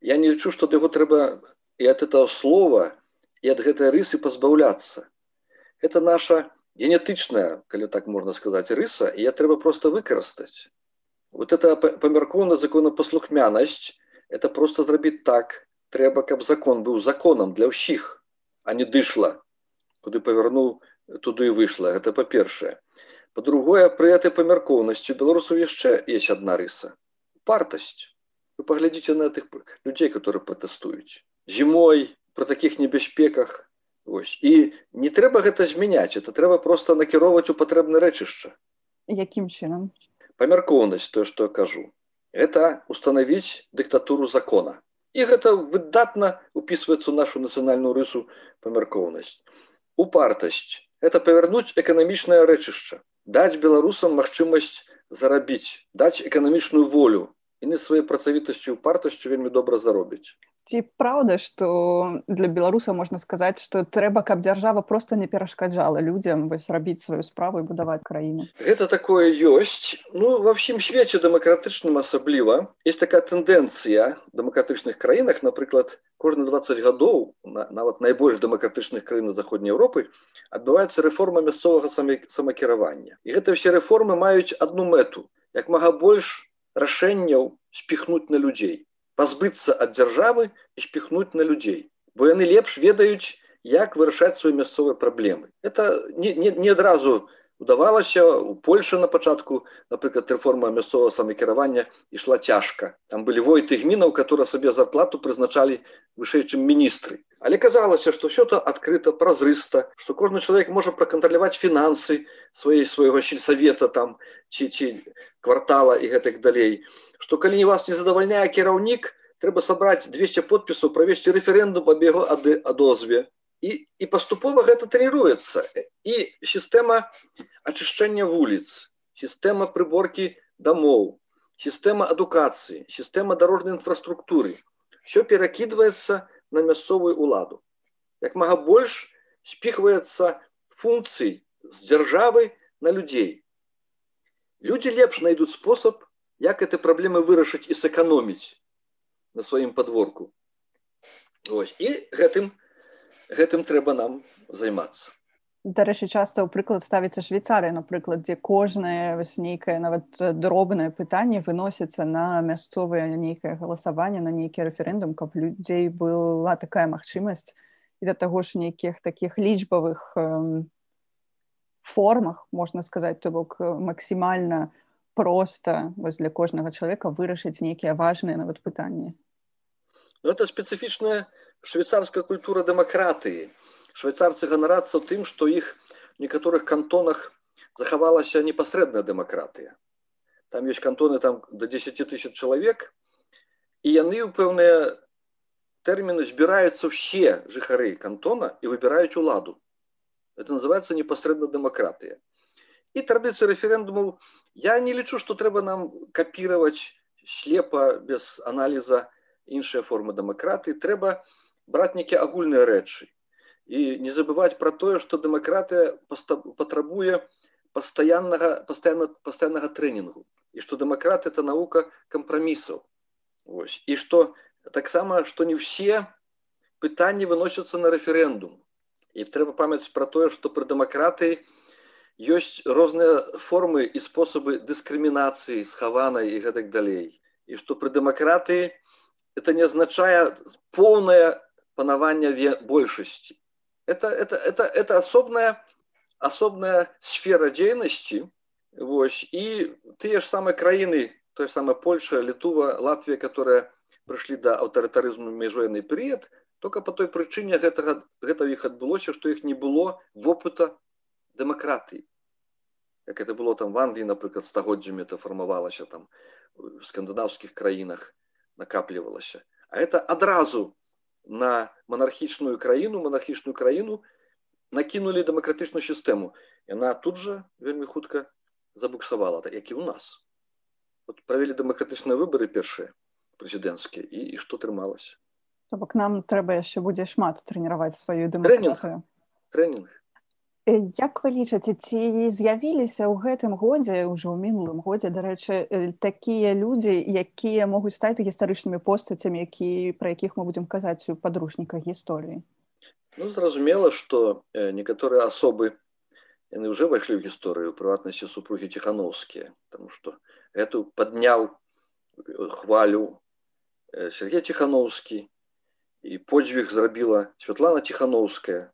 Я не лічу што яго трэба і от этого слова і ад гэтай рысы пазбаўляцца. Это наша генетычная калі так можна сказаць рыса і я трэба просто выкарыстаць вот это памяркоўна законапаслухмянасць это просто зрабіць так трэба каб закон быў законам для ўсіх а не дышла куды павярнуў туды і выйшла гэта па-першае по-другое пры этой памяркоўнасцю беларусаў яшчэ есть одна рыса партасць вы паглядзіце на тых людзей которые пратэстуюць зімой про таких небяспеках ось. І не трэба гэта змяняць это трэба просто накіроўваць у патрэбна рэчышча. Якім чынам? Памяркоўнасць то что кажу это установіць дыктатуру закона. І гэта выдатна упісваецца нашу нацыянальную рысу памяркоўнасць. Упартасць это павярнуць эканамічнае рэчышча даць беларусам магчымасць зарабіць даць эканамічную волю яны сваёй працавітасцю упартасцю вельмі добра заробяць ці праўда што для беларуса можна сказаць што трэба каб дзяржава просто не перашкаджала людзям вось рабіць сваю справу і будаваць краіну. Гэта такое ёсць. Ну ва ўсім свеце дэмакратычным асабліва есть такая тэндэнцыя дэмакратычных краінах напрыклад кожны 20 гадоў на, нават найбольш дэмакратычных краін заходняй Еўропы адбываецца рэформа мясцовага самакіравання. І гэта ўсе рэформы маюць одну мэту як мага больш рашэнняў спіхнуць на людзей пазбыцца ад дзяржавы і спіхнуць на людзей бо яны лепш ведаюць як вырашаць свае мясцовыя праблемы. Это не, не, не адразу удавалася у польльше на пачатку напрыклад рэформа мясцовага самакіравання ішла цяжка. Там былі войты гмінаў которые сабе зарплату прызначалі вышэй чым міністры. Але казалася что все то адкрыта празрыста что кожны чалавек можа пракантраляваць фінансы сваей свайго сельсавета там ці ці квартала і гэтак далей. Что калі не вас не задавальняе кіраўнік трэба сабраць 200 подпісаў правесці рэферэндум аб яго адозве і і паступова гэта трэніруецца і сістэма ачышчэння вуліц сістэма прыборкі дамоў сістэма адукацыі сістэма дарожнай інфраструктуры. Все перакідваецца на мясцовую уладу як мага больш спіхваецца функцый з дзяржавы на людзей. Люди лепш найдут спосаб як этой праблемы вырашыць і сэканоміць на сваім подворку Ось. і гэтым гэтым трэба нам займацца. Дарэчы часта ў прыклад ставіцца швейцарыя напрыклад дзе кожнае вось нейкае нават дробнае пытанне выносіцца на мясцовае нейкае галасаванне на нейкі рэферэндум каб людзей была такая магчымасць і да таго ж нейкіх такіх лічбавых формах можна сказаць то бок максімальна просто вось для кожнага чалавека вырашыць нейкія важныя нават пытанні. Ну, это спецыфічная швейцарская культура дэмакратыі швейцарцы ганарацца тым што іх некаторых кантонах захавалася непасрэдная дэмакратыя там ёсць кантоны там до 10 тысяч чалавек і яны ў пэўныя тэрміны збіраюцца ўсе жыхары кантона і выбіраюць уладу. Это называется непасрэдна дэмакратыя і традыцыі рэферэндумаў я не лічу што трэба нам капіраваць слепа без аналіза іншыя формы дэмакратыі трэба браць нейкія агульныя рэчы і не забываць пра тое што дэмакратыя патрабуе пастаяннага пастаянна пастаяннага трэнінгу і што дэмакрат это навука кампрамісаў Вось. і што таксама што не ўсе пытанні выносяцца на рэферэндум і трэба памяць пра тое што пры дэмакратыі ёсць розныя формы і спосабы дыскрымінацыі схаванай і гэтак далей. І што пры дэмакратыі это не азначае поўнае панаванне большасці это это это это асобная асобная сфера дзейнасці Вось і тыя ж самыя краіны той самая Польша літува Латвія которая прыйшлі да аўтарытарызму межвоенный перыяд только по той прычыне гэтага гэта іх адбылося што іх не было вопыта дэмакратыі як это было там в Англіі напрыклад стагоддзямі это фармавалася там скандынаўскіх краінах накаплівалася а это адразу на монархічную краіну монархічную краіну накінули дэмакратычную сістэму яна тут жа вельмі хутка забуксавала так як і у нас. Вот правілі дэмакратычныя выборы першыя прэзідэнцкія і, і што трымалася бок нам трэба яшчэ будзе шмат трэніраваць сваю дэмакратыю тренінг Як вы лічыце ці з'явіліся ў гэтым годзе ўжо ў мінулым годзе дарэчы такія людзі якія могуць стаць гістарычнымі постацямі які пра якіх мы будзем казаць у падручніках гісторыі? Ну, зразумела што некаторыя асобы яны ўжо пайшлі ў гісторыю прыватнасці супругі ціхановскія тому што эту падняў хвалю Сергей ціхановскі і подзвіг зрабіла Святлана ціхановская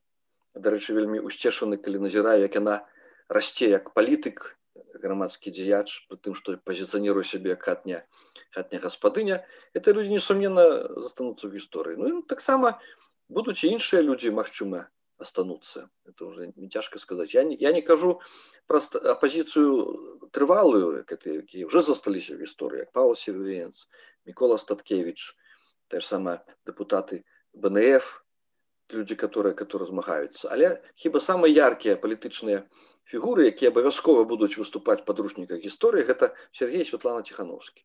дарэчы вельмі усцешаны калі назіраю як яна расце як палітык грамадскі дзеяч пры тым што пазіцыянірую сябе хатня хатня гаспадыня. Это людзі несумненна застануцца ў гісторыі. Ну таксама будуць і іншыя людзі магчыма остануцца это уже не цяжка сказаць. Я не, я не кажу пра апозіцыю трывалую якія уже засталіся в гісторыі як павел сервенц мікола статкевич те ж самое депутаты бнф люди которые которые змагаюцца але хіба самыя яркія палітычныя фігуры якія абавязкова будуць выступаць падручніках гісторыі гэта Сергей Святлана ціхановскі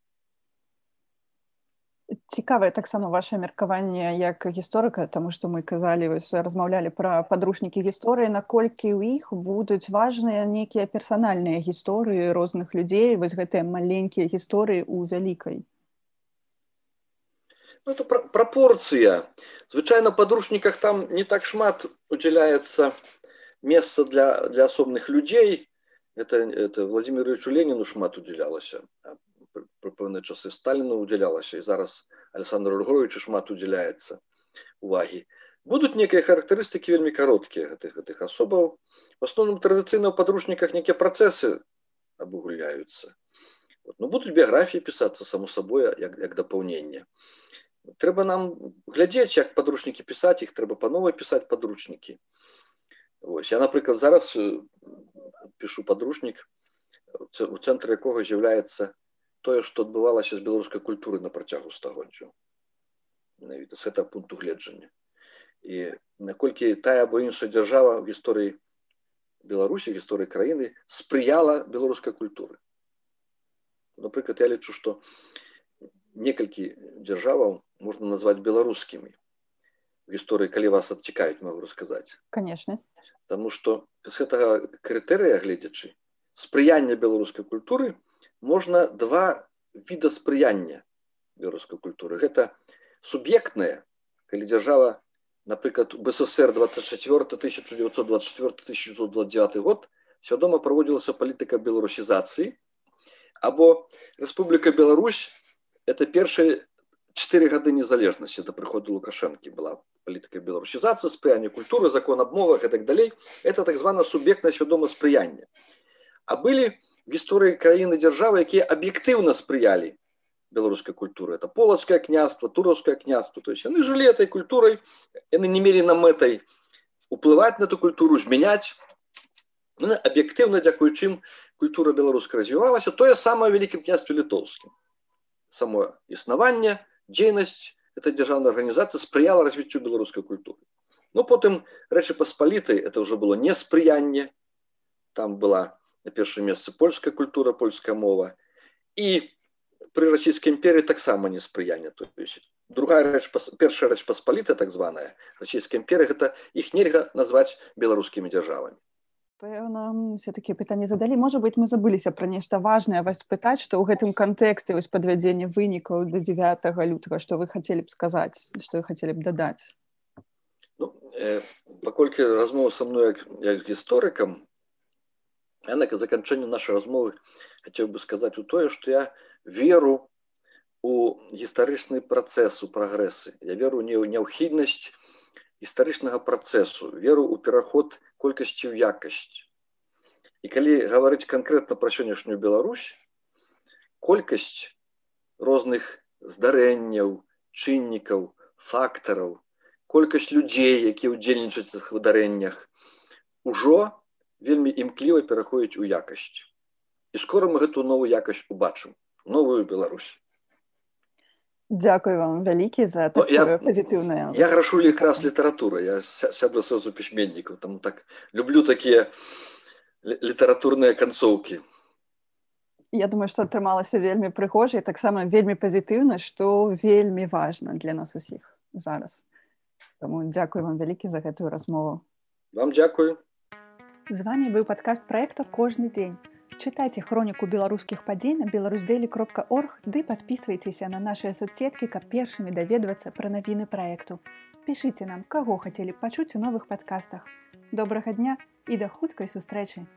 цікавае таксама ваше меркаванне як гісторыка тому что мы казалі вось размаўлялі пра падручнікі гісторыі. Наколькі ў іх будуць важныя нейкія персанальныя гісторыі розных людзей? Вось гэтыя маленькія гісторыі у вялікай Ну, это пропорция. Звычайно, в подручниках там не так шмат уделяется месца для, для особных людей. Это, это Владимиру Ильичу Ленину шмат уделялось. А при певные часы Сталину уделялось. И зараз Александру Григорьевичу шмат уделяется уваги. Будут некие характеристики вельми короткие этих, этих особов. В основном традиционно в подручниках некие процессы обугуляются. Вот. Но будут биографии писаться, само собой, как, как дополнение трэба нам глядзець як падручнікі пісаць іх трэба па новой пісаць падручнікі. Вось я напрыклад зараз пишу падручнік у цэнтры якога з'яўляецца тое што адбывалася з беларускай культуры на працягу стагоддзяў менавіта з этого пункту гледжання. І наколькі тая або іншая дзяржава в гісторыі беларусі гісторыі краіны спрыяла беларускай культуры. Напрыклад я лічу што некалькі дзяржаваў можно назвать белорусскими в истории, коли вас отчекают, могу рассказать. Конечно. Потому что с этого критерия, глядячи, сприяння белорусской культуры, можно два вида сприяння белорусской культуры. Это субъектное, когда держава, например, БССР 24-1924-1929 год, свядома проводилась политика белорусизации, або Республика Беларусь – это первый чатыры гады незалежнасці да прыходу лукашэнкі была палітыка беларусізацыя спрыяння культуры закон аб мовах і так далей это так звана суб'ектна свядома спрыяння а былі гісторыі краіны дзяржавы якія аб'ектыўна спрыялі беларускай культуры это полацкае княства туровское княство то есть яны жылі этой культурай яны не мелі на мэтай уплываць на эту культуру змяняць аб'ектыўна дзякуй чым культура беларуска развівалася тое самае вялікім княстве літоўскім само існаванне дзейнасць эта дзяржаўная арганізацыя спрыяла развіццю беларускай культуры. Ну потым рэчы паспалітай это уже было неспрыянне там была на першым месцы польская культура польская мова і пры расійскай імперыі таксама неспрыяння то есть другая рэч першая рэч паспаліта так званая расійская імперыя гэта іх нельга назваць беларускімі дзяржавамі Пэўна все такія пытанні задалі. Можа быть мы забыліся пра нешта важнае вас пытаць што ў гэтым кантэксце вось падвядзення вынікаў да 9 лютага што вы хацелі б сказаць што вы хацелі б дадаць? Ну, э, паколькі размова са мной як, як гісторыкам я на заканчэнню нашай размовы хацеў бы сказаць у тое што я веру у гістарычны працэс у прагрэсы. Я веру не ў няўхіднасць гістарычнага працэсу веру ў пераход колькасці ў якасць. І калі гаварыць канкрэтна пра сённяшнюю Беларусь колькасць розных здарэнняў чыннікаў фактараў колькасць людзей якія ўдзельнічаюць в выдарэннях ужо вельмі імкліва пераходзіць у якасць. І скоро мы гэту новую якасць убачым новую Беларусь Дзякую вам вялікі за Ну, я- пазітыўнае я грашу якраз літаратура я ся- сябра созу пісьменнікаў там так люблю такія лі- літаратурныя канцоўкі Я думаю што атрымалася вельмі прыгожа і таксама вельмі пазітыўна што вельмі важна для нас усіх зараз. Таму дзякую вам вялікі за гэтую размову вам дзякую З вами быў падкаст проекта кожны дзень. Чытайце хроніку беларускіх падзей на беларусдэлі кропка орг ды падпісвайцеся на нашыя соцсеткі, каб першымі даведвацца пра навіны праекту. Пішыце нам, каго хацелі пачуць у новых падкастах. Добрага дня і да хуткай сустрэчы!